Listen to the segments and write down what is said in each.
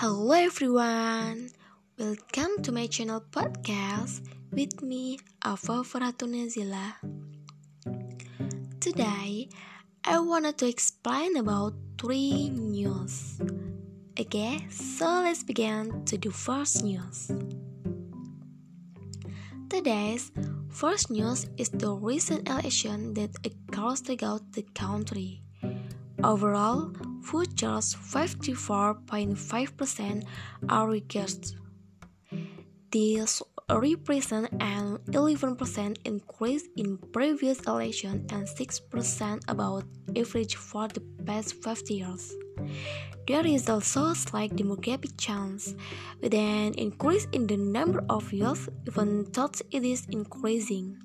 Hello everyone, welcome to my channel podcast with me Ava Faratunazila. Today, I wanted to explain about three news. Okay, so let's begin to the first news. Today's first news is the recent election that occurs throughout the country. Overall, futures 54.5% are reversed. This represents an 11% increase in previous election and 6% above average for the past 50 years. There is also a slight demographic change, with an increase in the number of youth, even though it is increasing.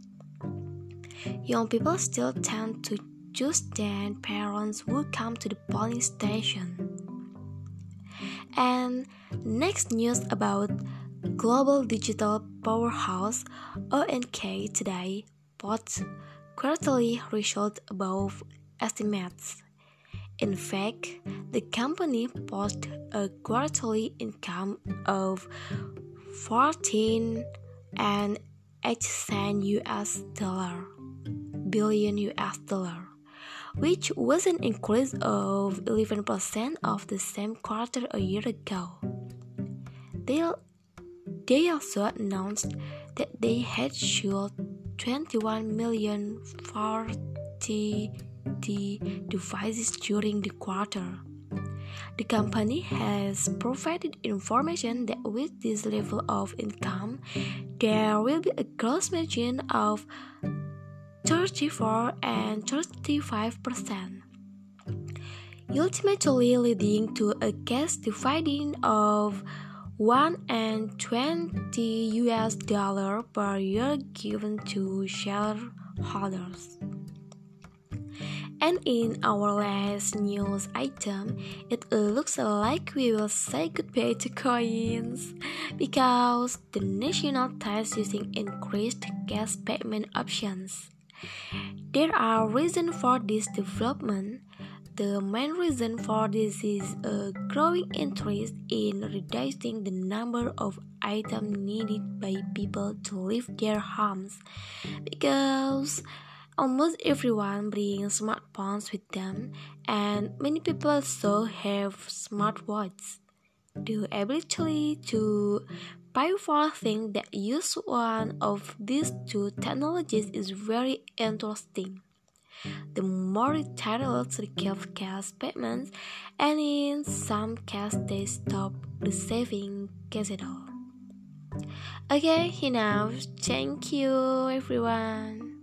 Young people still tend to choose then, parents who come to the polling station. And next news about global digital powerhouse ONK today posts quarterly results above estimates. In fact, the company posted a quarterly income of 14 and 8 cent US dollar billion US dollar, which was an increase of 11% of the same quarter a year ago. They, they also announced that they had sold 21 million 40 devices during the quarter. The company has provided information that with this level of income, there will be a gross margin of 34 and 35 percent, ultimately leading to a cash dividend of 1 and 20 US dollar per year given to shareholders. And in our last news item, it looks like we will say goodbye to coins because the national tax using increased cash payment options. There are reasons for this development. The main reason for this is a growing interest in reducing the number of items needed by people to leave their homes because almost everyone brings smartphones with them and many people also have smartwatches. The ability to Pay for things that use one of these two technologies is very interesting. The more retailers receive cash payments, and in some cases they stop receiving cash at all. Okay, enough. Thank you, everyone.